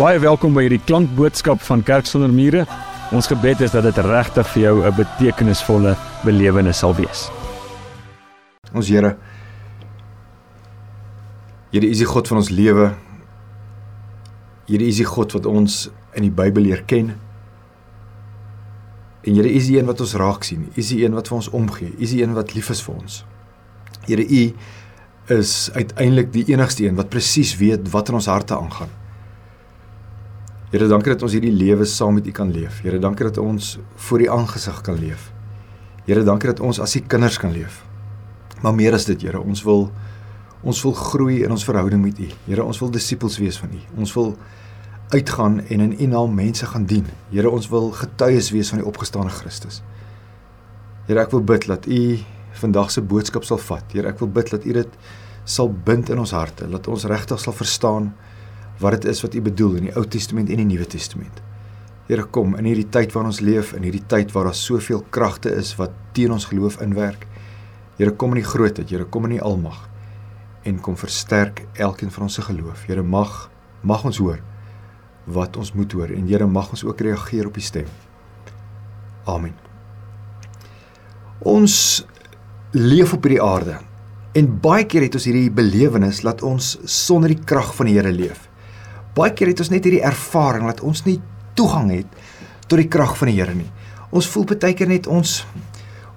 Baie welkom by hierdie klankboodskap van Kerk sonder mure. Ons gebed is dat dit regtig vir jou 'n betekenisvolle belewenis sal wees. Ons Here Here is die God van ons lewe. Here is die God wat ons in die Bybel leer ken. En Here is die een wat ons raak sien. U is die een wat vir ons omgee. U is die een wat lief is vir ons. Here U is uiteindelik die enigste een wat presies weet wat in ons harte aangaan. Here, dankie dat ons hierdie lewe saam met U kan leef. Here, dankie dat ons voor U aangesig kan leef. Here, dankie dat ons as U kinders kan leef. Maar meer as dit, Here, ons wil ons wil groei in ons verhouding met U. Here, ons wil disippels wees van U. Ons wil uitgaan en in U naam mense gaan dien. Here, ons wil getuies wees van die opgestane Christus. Here, ek wil bid dat U vandag se boodskap sal vat. Here, ek wil bid dat U dit sal bind in ons harte, dat ons regtig sal verstaan wat dit is wat U bedoel in die Ou Testament en die Nuwe Testament. Here kom in hierdie tyd waarin ons leef, in hierdie tyd waar daar soveel kragte is wat teen ons geloof inwerk. Here kom in die grootheid, Here kom in die almag en kom versterk elkeen van ons se geloof. Here mag mag ons hoor wat ons moet hoor en Here mag ons ook reageer op U stem. Amen. Ons leef op hierdie aarde en baie keer het ons hierdie belewenis dat ons sonder die krag van die Here leef. Baie keer het ons net hierdie ervaring dat ons nie toegang het tot die krag van die Here nie. Ons voel baie keer net ons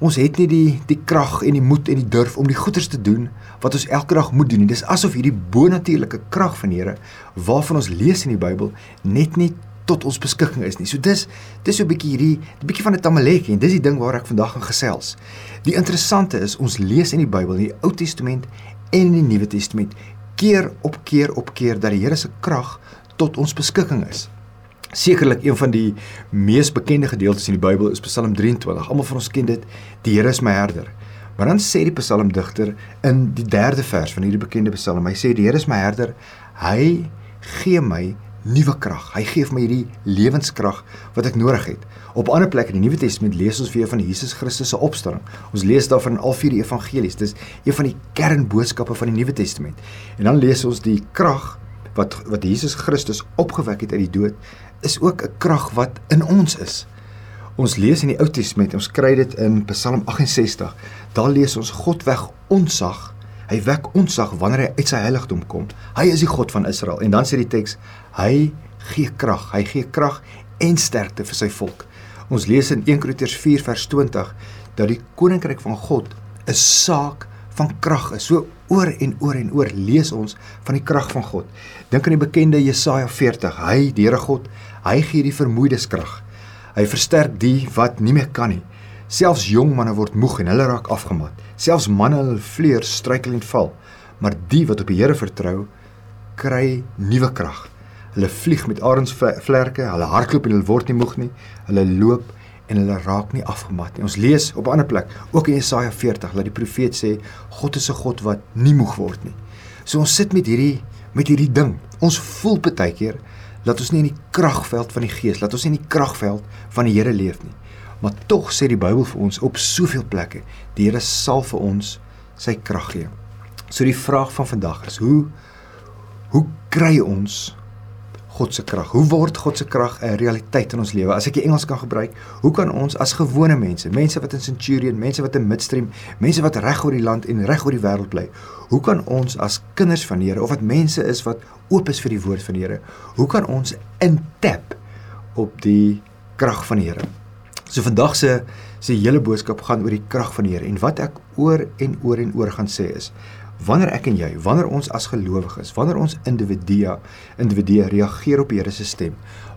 ons het nie die die krag en die moed en die durf om die goeders te doen wat ons elke dag moet doen nie. Dis asof hierdie bonatuurlike krag van die Here waarvan ons lees in die Bybel net nie tot ons beskikking is nie. So dis dis so 'n bietjie hierdie 'n bietjie van 'n tamaletjie en dis die ding waar ek vandag gaan gesels. Die interessante is ons lees in die Bybel, in die Ou Testament en in die Nuwe Testament keer op keer op keer dat die Here se krag tot ons beskikking is. Sekerlik een van die mees bekende gedeeltes in die Bybel is Psalm 23. Almal van ons ken dit. Die Here is my herder. Maar dan sê die psalmdigter in die 3de vers van hierdie bekende psalm, hy sê die Here is my herder. Hy gee my nuwe krag. Hy gee vir my hierdie lewenskrag wat ek nodig het. Op ander plekke in die Nuwe Testament lees ons weer van Jesus Christus se opstanding. Ons lees daarvan in al vier evangelies. Dis een van die kernboodskappe van die Nuwe Testament. En dan lees ons die krag wat wat Jesus Christus opgewek het uit die dood is ook 'n krag wat in ons is. Ons lees in die Ou Testament, ons kry dit in Psalm 68. Daar lees ons God weg onsag. Hy wek onsag wanneer hy uit sy heiligdom kom. Hy is die God van Israel. En dan sê die teks, hy gee krag. Hy gee krag en sterkte vir sy volk. Ons lees in 1 Korintiërs 4 vers 20 dat die koninkryk van God 'n saak van krag is. So oor en oor en oor lees ons van die krag van God. Dink aan die bekende Jesaja 40. Hy, die Here God, hy gee die vermoeides krag. Hy versterk die wat nie meer kan nie. Selfs jong manne word moeg en hulle raak afgemat. Selfs manne hulle vleuers struikel en val. Maar die wat op die Here vertrou, kry nuwe krag. Hulle vlieg met arensvlerke, hulle hardloop en hulle word nie moeg nie. Hulle loop en hulle raak nie afgemat nie. Ons lees op 'n ander plek, ook in Jesaja 40, dat die profeet sê God is 'n God wat nie moeg word nie. So ons sit met hierdie met hierdie ding. Ons voel baie keer dat ons nie in die kragveld van die Gees, dat ons nie in die kragveld van die Here leef nie. Maar tog sê die Bybel vir ons op soveel plekke, die Here sal vir ons sy krag gee. So die vraag van vandag is: hoe hoe kry ons God se krag. Hoe word God se krag 'n realiteit in ons lewe? As ek die Engels kan gebruik, hoe kan ons as gewone mense, mense wat in Centurion, mense wat in Midstream, mense wat reg oor die land en reg oor die wêreld bly, hoe kan ons as kinders van die Here of wat mense is wat oop is vir die woord van die Here, hoe kan ons intap op die krag van die Here? So vandag se se hele boodskap gaan oor die krag van die Here en wat ek oor en oor en oor gaan sê is wanneer ek en jy, wanneer ons as gelowiges, wanneer ons individue, individue reageer op die Here se stem,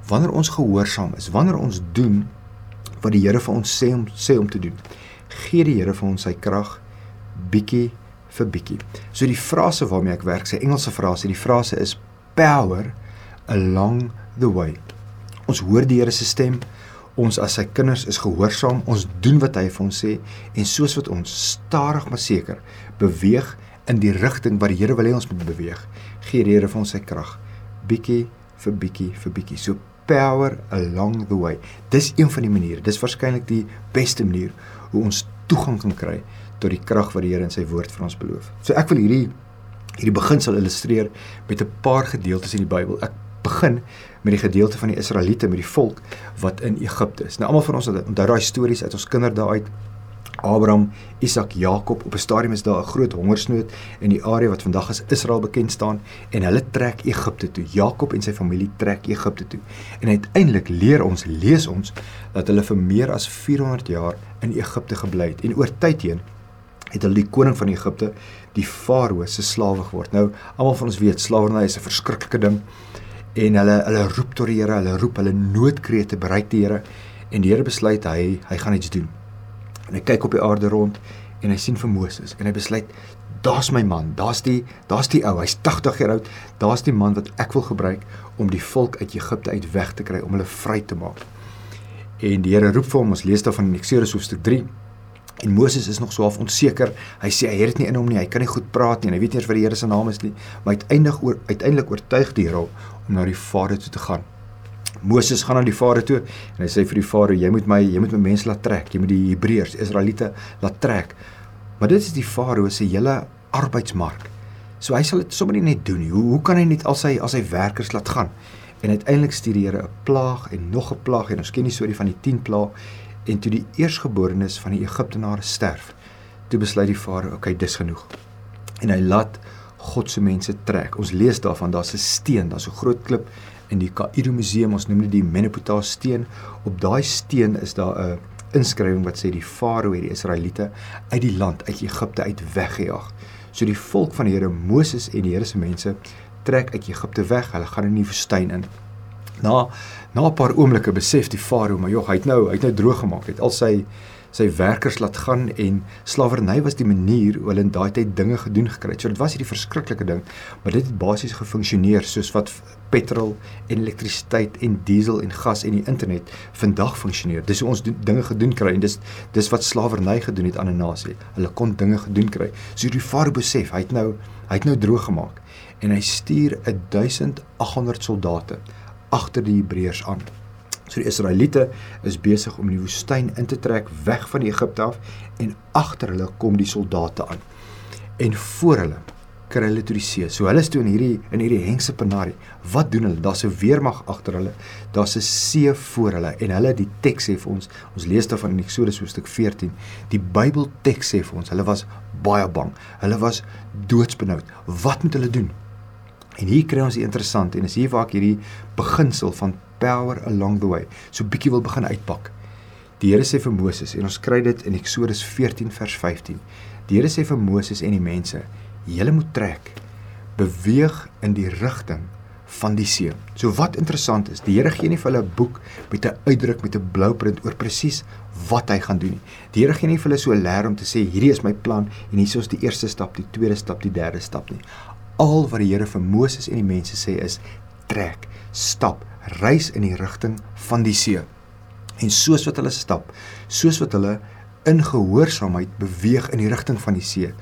wanneer ons gehoorsaam is, wanneer ons doen wat die Here vir ons sê om sê om te doen, gee die Here vir ons sy krag bietjie vir bietjie. So die frase waarmee ek werk, sy Engelse frase, die frase is power along the way. Ons hoor die Here se stem, ons as sy kinders is gehoorsaam, ons doen wat hy vir ons sê en soos wat ons stadig maar seker beweeg in die rigting wat die Here wil hê ons moet beweeg, gee die Here vir ons sy krag, bietjie vir bietjie vir bietjie. So power along the way. Dis een van die maniere. Dis waarskynlik die beste manier hoe ons toegang kan kry tot die krag wat die Here in sy woord vir ons beloof. So ek wil hierdie hierdie beginsel illustreer met 'n paar gedeeltes in die Bybel. Ek begin met die gedeelte van die Israeliete met die volk wat in Egipte is. Nou almal van ons onthou daai stories uit ons kinderdae uit Abraham, Isak, Jakob op 'n stadium is daar 'n groot hongersnood in die area wat vandag as Israel bekend staan en hulle trek Egipte toe. Jakob en sy familie trek Egipte toe. En uiteindelik leer ons, lees ons dat hulle vir meer as 400 jaar in Egipte gebly het en oor tyd heen het hulle die koning van Egipte, die farao se slawe geword. Nou, almal van ons weet slawerny is 'n verskriklike ding en hulle hulle roep tot die Here, hulle roep hulle noodkrete bereik die Here en die Here besluit hy hy gaan iets doen. En hy kyk op die aarde rond en hy sien vir Moses en hy besluit daar's my man, daar's die daar's die ou, hy's 80 jaar oud, daar's die man wat ek wil gebruik om die volk uit Egipte uit weg te kry om hulle vry te maak. En die Here roep vir hom, ons lees daarvan in Eksodus hoofstuk 3. En Moses is nog so half onseker. Hy sê hy het dit nie in hom nie. Hy kan nie goed praat nie. Hy weet nie eers wat die Here se naam is nie. Maar uiteindelik oor uiteindelik oortuig die Here om na die Farao toe te gaan. Moses gaan na die Farao toe en hy sê vir die Farao jy moet my jy moet my mense laat trek. Jy moet die Hebreërs Israeliete laat trek. Maar dit is die Farao se hele arbeidsmark. So hy sal dit sommer nie net doen hoe hoe kan hy net al sy al sy werkers laat gaan? En uiteindelik stuur die Here 'n plaag en nog 'n plaag en ons ken die storie van die 10 plaag. En toe die eersgeborenes van die Egiptenare sterf toe besluit die Farao okay dis genoeg. En hy laat God se mense trek. Ons lees daarvan daar's 'n steen daar's 'n groot klip in die Kaïro museum ons noem dit die Meneptah steen op daai steen is daar 'n inskrywing wat sê die farao het die Israeliete uit die land uit Egipte uit weggejaag. So die volk van die Here Moses en die Here se mense trek uit Egipte weg. Hulle gaan in die woestyn in. Na na 'n paar oomblikke besef die farao, maar jog, hy het nou hy het nou droog gemaak. Hy het al sy sy werkers laat gaan en slawerny was die manier hoe hulle in daai tyd dinge gedoen gekry het. So dit was hierdie verskriklike ding, maar dit het basies gefunksioneer soos wat petrol en elektrisiteit en diesel en gas en die internet vandag funksioneer. Dis hoe ons doen, dinge gedoen kry en dis dis wat slawerny gedoen het aan 'n nasie. Hulle kon dinge gedoen kry. So die farao besef, hy het nou hy het nou droog gemaak en hy stuur 1800 soldate agter die Hebreërs aan. So die Israeliete is besig om die woestyn in te trek weg van Egipte af en agter hulle kom die soldate aan. En voor hulle kry hulle toe die see. So hulle is toe in hierdie in hierdie hengse penarie. Wat doen hulle? Daar's 'n weermag agter hulle. Daar's 'n see voor hulle en hulle die teks sê vir ons, ons lees daarvan in Eksodus hoofstuk 14. Die Bybel teks sê vir ons, hulle was baie bang. Hulle was doodsbenoud. Wat moet hulle doen? En hier kry ons die interessant en is hier waar ek hierdie beginsel van power along the way so bietjie wil begin uitpak. Die Here sê vir Moses en ons kry dit in Eksodus 14 vers 15. Die Here sê vir Moses en die mense: julle moet trek beweeg in die rigting van die see. So wat interessant is, die Here gee nie vir hulle 'n boek met 'n uitdruk met 'n blueprint oor presies wat hy gaan doen nie. Die Here gee nie vir hulle so 'n leer om te sê hierdie is my plan en hier is die eerste stap, die tweede stap, die derde stap nie. Al wat die Here vir Moses en die mense sê is trek, stap, reis in die rigting van die see. En soos wat hulle stap, soos wat hulle in gehoorsaamheid beweeg in die rigting van die see,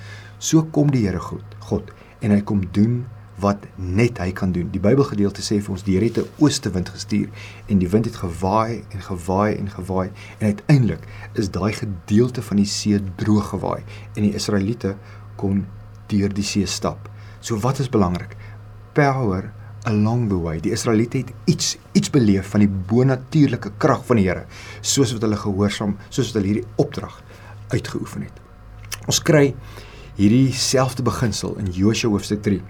So kom die Here God, God en hy kom doen wat net hy kan doen. Die Bybelgedeelte sê vir ons die Here het 'n oostewind gestuur en die wind het gewaai en gewaai en gewaai en uiteindelik is daai gedeelte van die see droog gewaai en die Israeliete kon deur die see stap. So wat is belangrik? Power along the way. Die Israeliete het iets iets beleef van die bonatuurlike krag van die Here, soos wat hulle gehoorsaam, soos wat hulle hierdie opdrag uitgeoefen het. Ons kry hierdie selfde beginsel in Josua hoofstuk 3.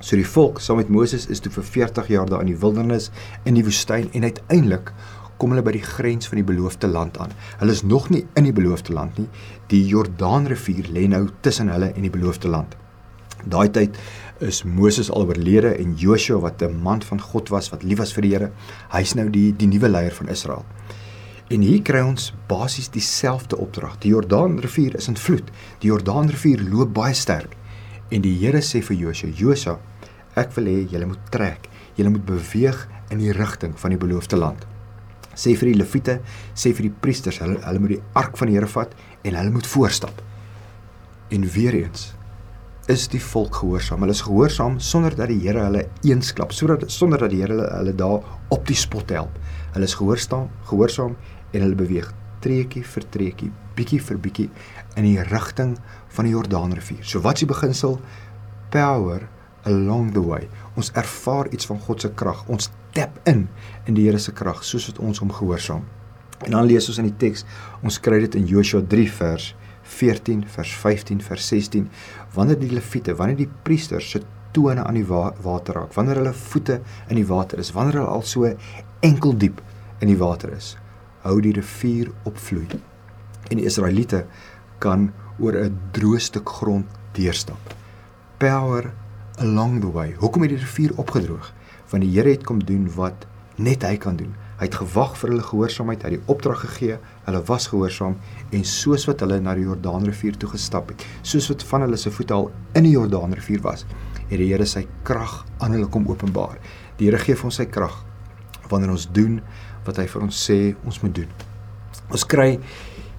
So die volk saam met Moses is toe vir 40 jaar daar in die wildernis in die woestyn en uiteindelik kom hulle by die grens van die beloofde land aan. Hulle is nog nie in die beloofde land nie. Die Jordaanrivier lê nou tussen hulle en die beloofde land. Daai tyd is Moses al oorlede en Joshua wat 'n man van God was wat lief was vir die Here, hy's nou die die nuwe leier van Israel. En hier kry ons basies dieselfde opdrag. Die Jordaanrivier is in vloed. Die Jordaanrivier loop baie sterk. En die Here sê vir Josua: "Josua, ek wil hê julle moet trek. Julle moet beweeg in die rigting van die beloofde land." Sê vir die leviete, sê vir die priesters, hulle hulle moet die ark van die Here vat en hulle moet voorstap. En weer eens is die volk gehoorsaam. Hulle is gehoorsaam sonder dat die Here hulle eensklap, sodat sonder dat die Here hulle, hulle daar op die spot help. Hulle is gehoorsaam, gehoorsaam en hulle beweeg treukie vir treukie, bietjie vir bietjie in die rigting van die Jordaanrivier. So wat is die beginsel? Power along the way. Ons ervaar iets van God se krag. Ons tap in in die Here se krag soos wat ons hom gehoorsaam. En dan lees ons in die teks, ons kry dit in Joshua 3 vers 14 vers 15 vers 16 wanneer die leviete wanneer die priesters se tone aan die wa water raak wanneer hulle voete in die water is wanneer hulle al so enkel diep in die water is hou die rivier opvloei en die Israeliete kan oor 'n droë stuk grond deurstap. Power along the way. Hoekom het die rivier opgedroog? Want die Here het kom doen wat net hy kan doen Hy het gewag vir hulle gehoorsaamheid, hy het die opdrag gegee, hulle was gehoorsaam en soos wat hulle na die Jordaanrivier toe gestap het, soos wat van hulle se voete al in die Jordaanrivier was, het die Here sy krag aan hulle kom openbaar. Die Here gee vir ons sy krag wanneer ons doen wat hy vir ons sê ons moet doen. Ons kry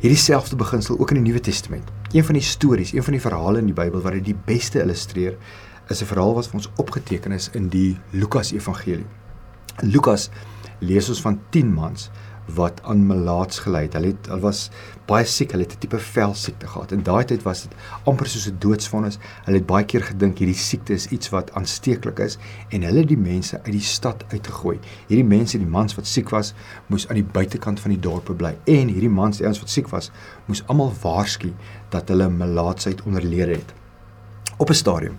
hierdie selfde beginsel ook in die Nuwe Testament. Een van die stories, een van die verhale in die Bybel wat dit die beste illustreer, is 'n verhaal wat vir ons opgeteken is in die Lukas Evangelie. Lukas lees ons van 10 mans wat aan melaats gelei het. Hulle het hulle was baie siek, hulle het 'n tipe velsiekte gehad. In daai tyd was dit amper soos 'n doodsvonnis. Hulle het baie keer gedink hierdie siekte is iets wat aansteeklik is en hulle het die mense uit die stad uitgegooi. Hierdie mense, die mans wat siek was, moes aan die buitekant van die dorpe bly. En hierdie mans, die ouens wat siek was, moes almal waarsku dat hulle melaatsheid onderlede het. Op 'n stadium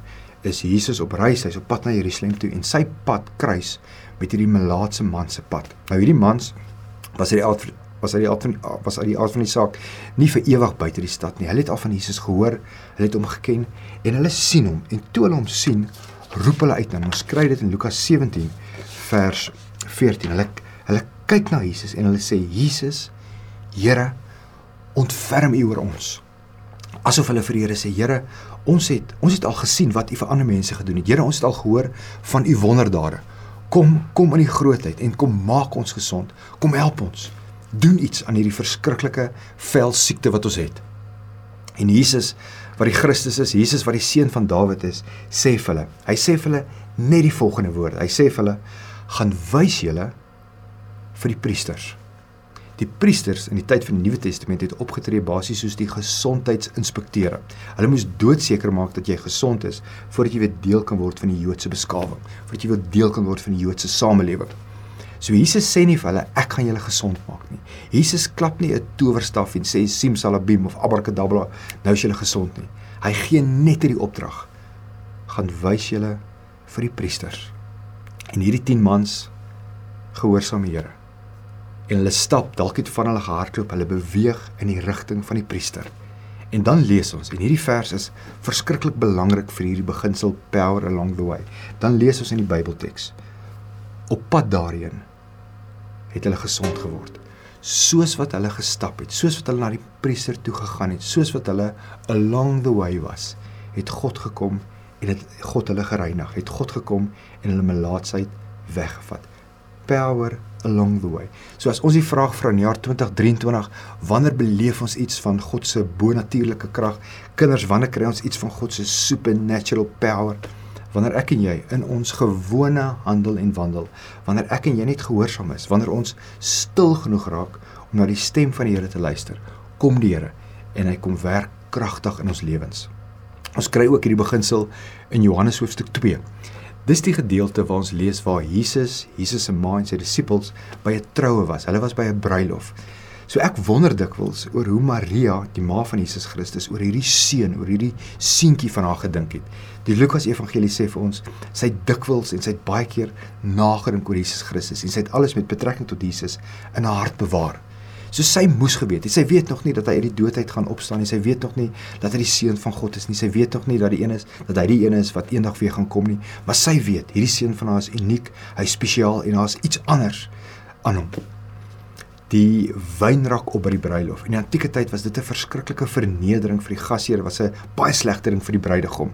is Jesus op reis, hy's op pad na Jerusalem toe en sy pad kruis met hierdie melaatse man se pad. Nou hierdie mans was uit die aard was uit die aard van was uit die aard van die saak nie vir ewig buite die stad nie. Hulle het al van Jesus gehoor, hulle het hom geken en hulle sien hom en toe hulle hom sien, roep hulle uit na hom. Ons kry dit in Lukas 17 vers 14. Hulle hulle kyk na Jesus en hulle sê Jesus, Here, ontferm U oor ons. Asof hulle vir die Here sê, Here, ons het ons het al gesien wat U vir ander mense gedoen het. Here, ons het al gehoor van U wonderdade. Kom, kom in die grootheid en kom maak ons gesond. Kom help ons. Doen iets aan hierdie verskriklike velsiekte wat ons het. En Jesus wat die Christus is, Jesus wat die seun van Dawid is, sê vir hulle. Hy sê vir hulle net die volgende woorde. Hy sê vir hulle: "Gaan wys julle vir die priesters." Die priesters in die tyd van die Nuwe Testament het opgetree basies soos die gesondheidsinspekteure. Hulle moes doodseker maak dat jy gesond is voordat jy weer deel kan word van die Joodse beskawing, voordat jy weer deel kan word van die Joodse samelewing. So Jesus sê nie vir hulle ek gaan julle gesond maak nie. Jesus klap nie 'n towerstaf en sê simsalabim of abracadabra, nou is julle gesond nie. Hy gee net hierdie opdrag. Gaan wys julle vir die priesters. En hierdie 10 mans gehoorsaam die Here en hulle stap, dalk het van hulle gehardloop, hulle beweeg in die rigting van die priester. En dan lees ons en hierdie vers is verskriklik belangrik vir hierdie beginsel power along the way. Dan lees ons in die Bybelteks. Op pad daarheen het hulle gesond geword. Soos wat hulle gestap het, soos wat hulle na die priester toe gegaan het, soos wat hulle along the way was, het God gekom en het God hulle gereinig. Het God gekom en hulle melaatsheid weggevat. Power along the way. So as ons die vraag vra in jaar 2023, wanneer beleef ons iets van God se bonatuurlike krag? Kinders, wanneer kry ons iets van God se supernatural power? Wanneer ek en jy in ons gewone handel en wandel, wanneer ek en jy net gehoorsaam is, wanneer ons stil genoeg raak om na die stem van die Here te luister, kom die Here en hy kom werk kragtig in ons lewens. Ons kry ook hierdie beginsel in Johannes hoofstuk 2. Dis die gedeelte waar ons lees waar Jesus, Jesus se ma en sy disippels by 'n troue was. Hulle was by 'n bruilof. So ek wonder dikwels oor hoe Maria, die ma van Jesus Christus, oor hierdie seun, oor hierdie seentjie van haar gedink het. Die Lukas Evangelie sê vir ons, sy het dikwels en sy het baie keer nagedink oor Jesus Christus en sy het alles met betrekking tot Jesus in haar hart bewaar. So sy moes geweet het. Sy weet nog nie dat hy uit die doodheid gaan opstaan nie. Sy weet nog nie dat hy die seun van God is nie. Sy weet nog nie dat die een is dat hy die een is wat eendag weer gaan kom nie. Maar sy weet, hierdie seun van haar is uniek, hy's spesiaal en daar's iets anders aan hom. Die wynrak op by die bruilof. In die antieke tyd was dit 'n verskriklike vernedering vir die gasheer, was 'n baie slegte ding vir die bruidegom.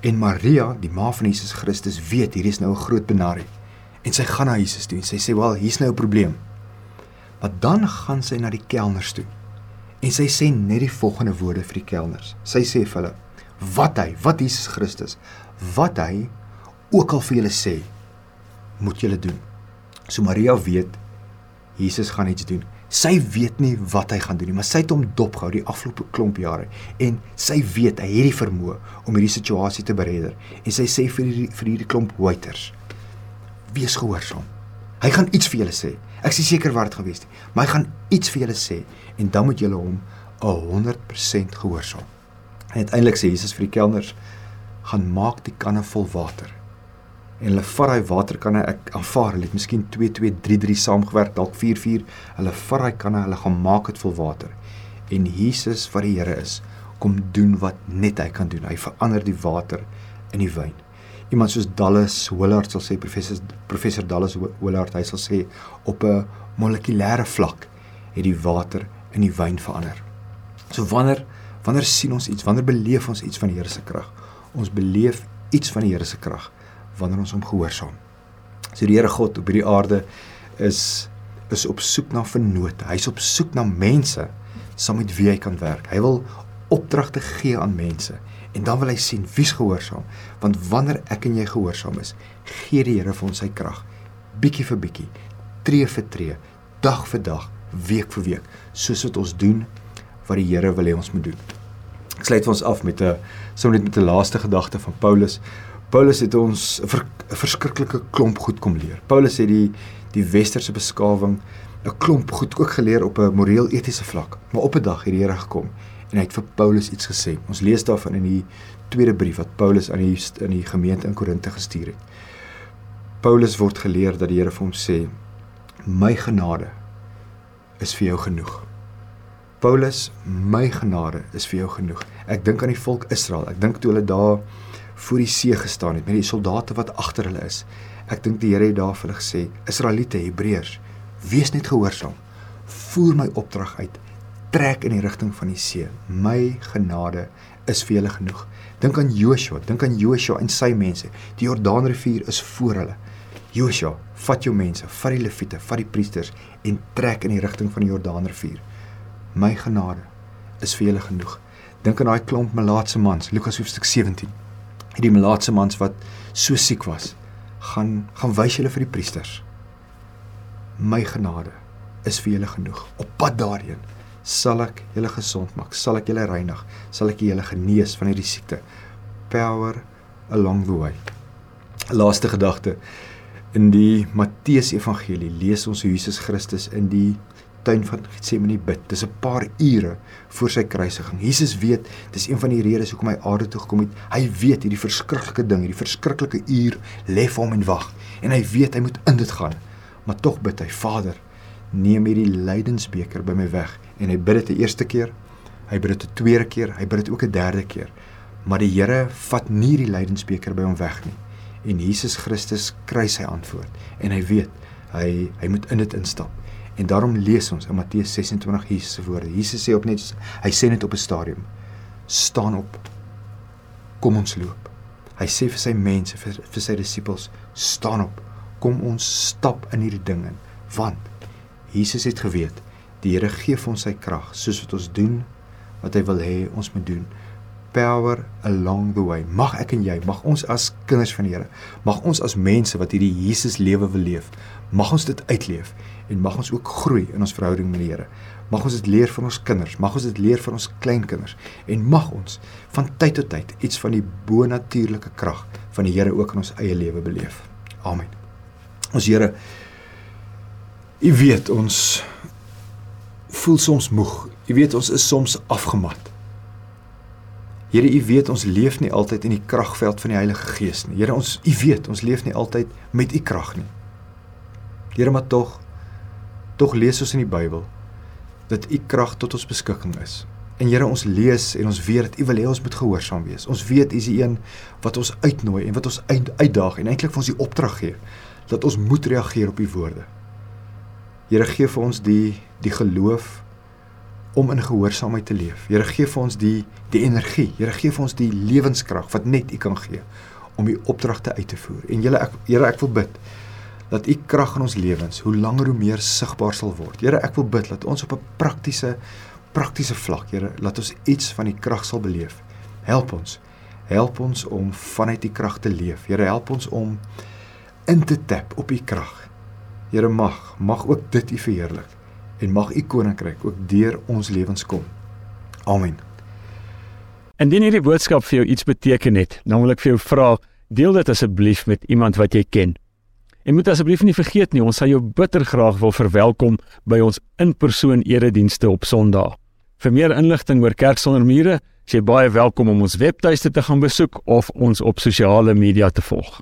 En Maria, die ma van Jesus Christus, weet hierdie is nou 'n groot benarie. En sy gaan na Jesus toe en sy sê, "Wel, hier's nou 'n probleem." Maar dan gaan sy na die kelners toe. En sy sê net die volgende woorde vir die kelners. Sy sê vir hulle: "Wat hy, wat Jesus Christus, wat hy ook al vir julle sê, moet julle doen." So Maria weet Jesus gaan iets doen. Sy weet nie wat hy gaan doen nie, maar sy het hom dopgehou die afgelope klomp jare en sy weet hy het die vermoë om hierdie situasie te beredder. En sy sê vir hierdie vir hierdie klomp waiters: Wees gehoorsaam. Hy gaan iets vir julle sê. Ek is seker wat dit gaan wees nie, maar hy gaan iets vir julle sê en dan moet julle hom 100% gehoorsaam. En uiteindelik sê Jesus vir die kelners: "Gaan maak die kanne vol water." En hulle vat daai waterkanne, ek aanvaar, hulle het miskien 2 2 3 3 saamgewerk, dalk 4 4. Hulle vat daai kanne, hulle gaan maak dit vol water. En Jesus wat die Here is, kom doen wat net hy kan doen. Hy verander die water in die wyn. Iemand soos Dallas Willard sal sê professor professor Dallas Willard hy sal sê op 'n molekulêre vlak het die water in die wyn verander. So wanneer wanneer sien ons iets, wanneer beleef ons iets van die Here se krag? Ons beleef iets van die Here se krag wanneer ons hom gehoorsaam. So die Here God op hierdie aarde is is op soek na vennote. Hy's op soek na mense saam met wie hy kan werk. Hy wil opdragte gee aan mense en dan wil hy sien wie's gehoorsaam. Want wanneer ek en jy gehoorsaam is, gee die Here vir ons sy krag, bietjie vir bietjie, tree vir tree, dag vir dag, week vir week, soos wat ons doen wat die Here wil hê ons moet doen. Ek sluit ons af met 'n sommer net met 'n laaste gedagte van Paulus. Paulus het ons 'n ver, verskriklike klomp goed kom leer. Paulus het die die westerse beskawing 'n klomp goed ook geleer op 'n moreel etiese vlak. Maar op 'n dag het die Here gekom en hy het vir Paulus iets gesê. Ons lees daarvan in die tweede brief wat Paulus aan die in die gemeente in Korinte gestuur het. Paulus word geleer dat die Here vir hom sê: "My genade is vir jou genoeg." Paulus, my genade is vir jou genoeg. Ek dink aan die volk Israel. Ek dink toe hulle daar voor die see gestaan het met die soldate wat agter hulle is. Ek dink die Here het daar vir hulle gesê: Israeliete, Hebreërs, wees net gehoorsaam. Voer my opdrag uit. Trek in die rigting van die see. My genade is vir julle genoeg. Dink aan Joshua, dink aan Joshua en sy mense. Die Jordaanrivier is voor hulle. Joshua, vat jou mense, vat die leviete, vat die priesters en trek in die rigting van die Jordaanrivier my genade is vir julle genoeg. Dink aan daai klomp melaatse mans, Lukas hoofstuk 17. Hierdie melaatse mans wat so siek was, gaan gaan wys julle vir die priesters. My genade is vir julle genoeg. Op pad daarheen sal ek julle gesond maak, sal ek julle reinig, sal ek julle genees van hierdie siekte. Power along the way. Laaste gedagte in die Matteus Evangelie lees ons hoe Jesus Christus in die tuin van Getsemane bid. Dis 'n paar ure voor sy kruisiging. Jesus weet, dis een van die redes hoekom hy aarde toe gekom het. Hy weet hierdie verskriklike ding, hierdie verskriklike uur lê vir hom en wag. En hy weet hy moet in dit gaan. Maar tog bid hy, Vader, neem hierdie lydensbeker by my weg. En hy bid dit 'n eerste keer, hy bid dit 'n tweede keer, hy bid dit ook 'n derde keer. Maar die Here vat nie die lydensbeker by hom weg nie. En Jesus Christus kry sy antwoord en hy weet hy hy moet in dit instap. En daarom lees ons in Matteus 26 Jesus se woorde. Jesus sê op net hy sê net op 'n stadium: "Staan op. Kom ons loop." Hy sê vir sy mense, vir, vir sy disippels: "Staan op. Kom ons stap in hierdie ding in." Want Jesus het geweet, die Here gee vir ons sy krag soos wat ons doen wat hy wil hê ons moet doen power along the way. Mag ek en jy, mag ons as kinders van die Here, mag ons as mense wat hierdie Jesus lewe wil leef, mag ons dit uitleef en mag ons ook groei in ons verhouding met die Here. Mag ons dit leer van ons kinders, mag ons dit leer van ons kleinkinders en mag ons van tyd tot tyd iets van die bonatuurlike krag van die Here ook in ons eie lewe beleef. Amen. Ons Here, U weet ons voel soms moeg. U weet ons is soms afgemat. Here, U weet ons leef nie altyd in die kragveld van die Heilige Gees nie. Here, ons U weet ons leef nie altyd met U krag nie. Here, maar tog Tog lees ons in die Bybel dat u krag tot ons beskikking is. En Here, ons lees en ons weet dat u wil hê ons moet gehoorsaam wees. Ons weet u is die een wat ons uitnooi en wat ons uitdaag en eintlik vir ons die opdrag gee dat ons moet reageer op u woorde. Here, gee vir ons die die geloof om in gehoorsaamheid te leef. Here, gee vir ons die die energie. Here, gee vir ons die lewenskrag wat net u kan gee om u opdragte uit te voer. En Here, ek Here, ek wil bid dat u krag in ons lewens hoe langer hoe meer sigbaar sal word. Here, ek wil bid dat ons op 'n praktiese praktiese vlak, Here, laat ons iets van die krag sal beleef. Help ons. Help ons om vanuit die krag te leef. Here, help ons om in te tap op u krag. Here mag, mag ook dit u verheerlik en mag u koninkryk ook deur ons lewens kom. Amen. Indien hierdie boodskap vir jou iets beteken het, dan wil ek vir jou vra, deel dit asseblief met iemand wat jy ken. En moet asseblief nie vergeet nie, ons sal jou bitter graag wil verwelkom by ons in-persoon eredienste op Sondag. Vir meer inligting oor Kerk sonder mure, is jy baie welkom om ons webtuiste te gaan besoek of ons op sosiale media te volg.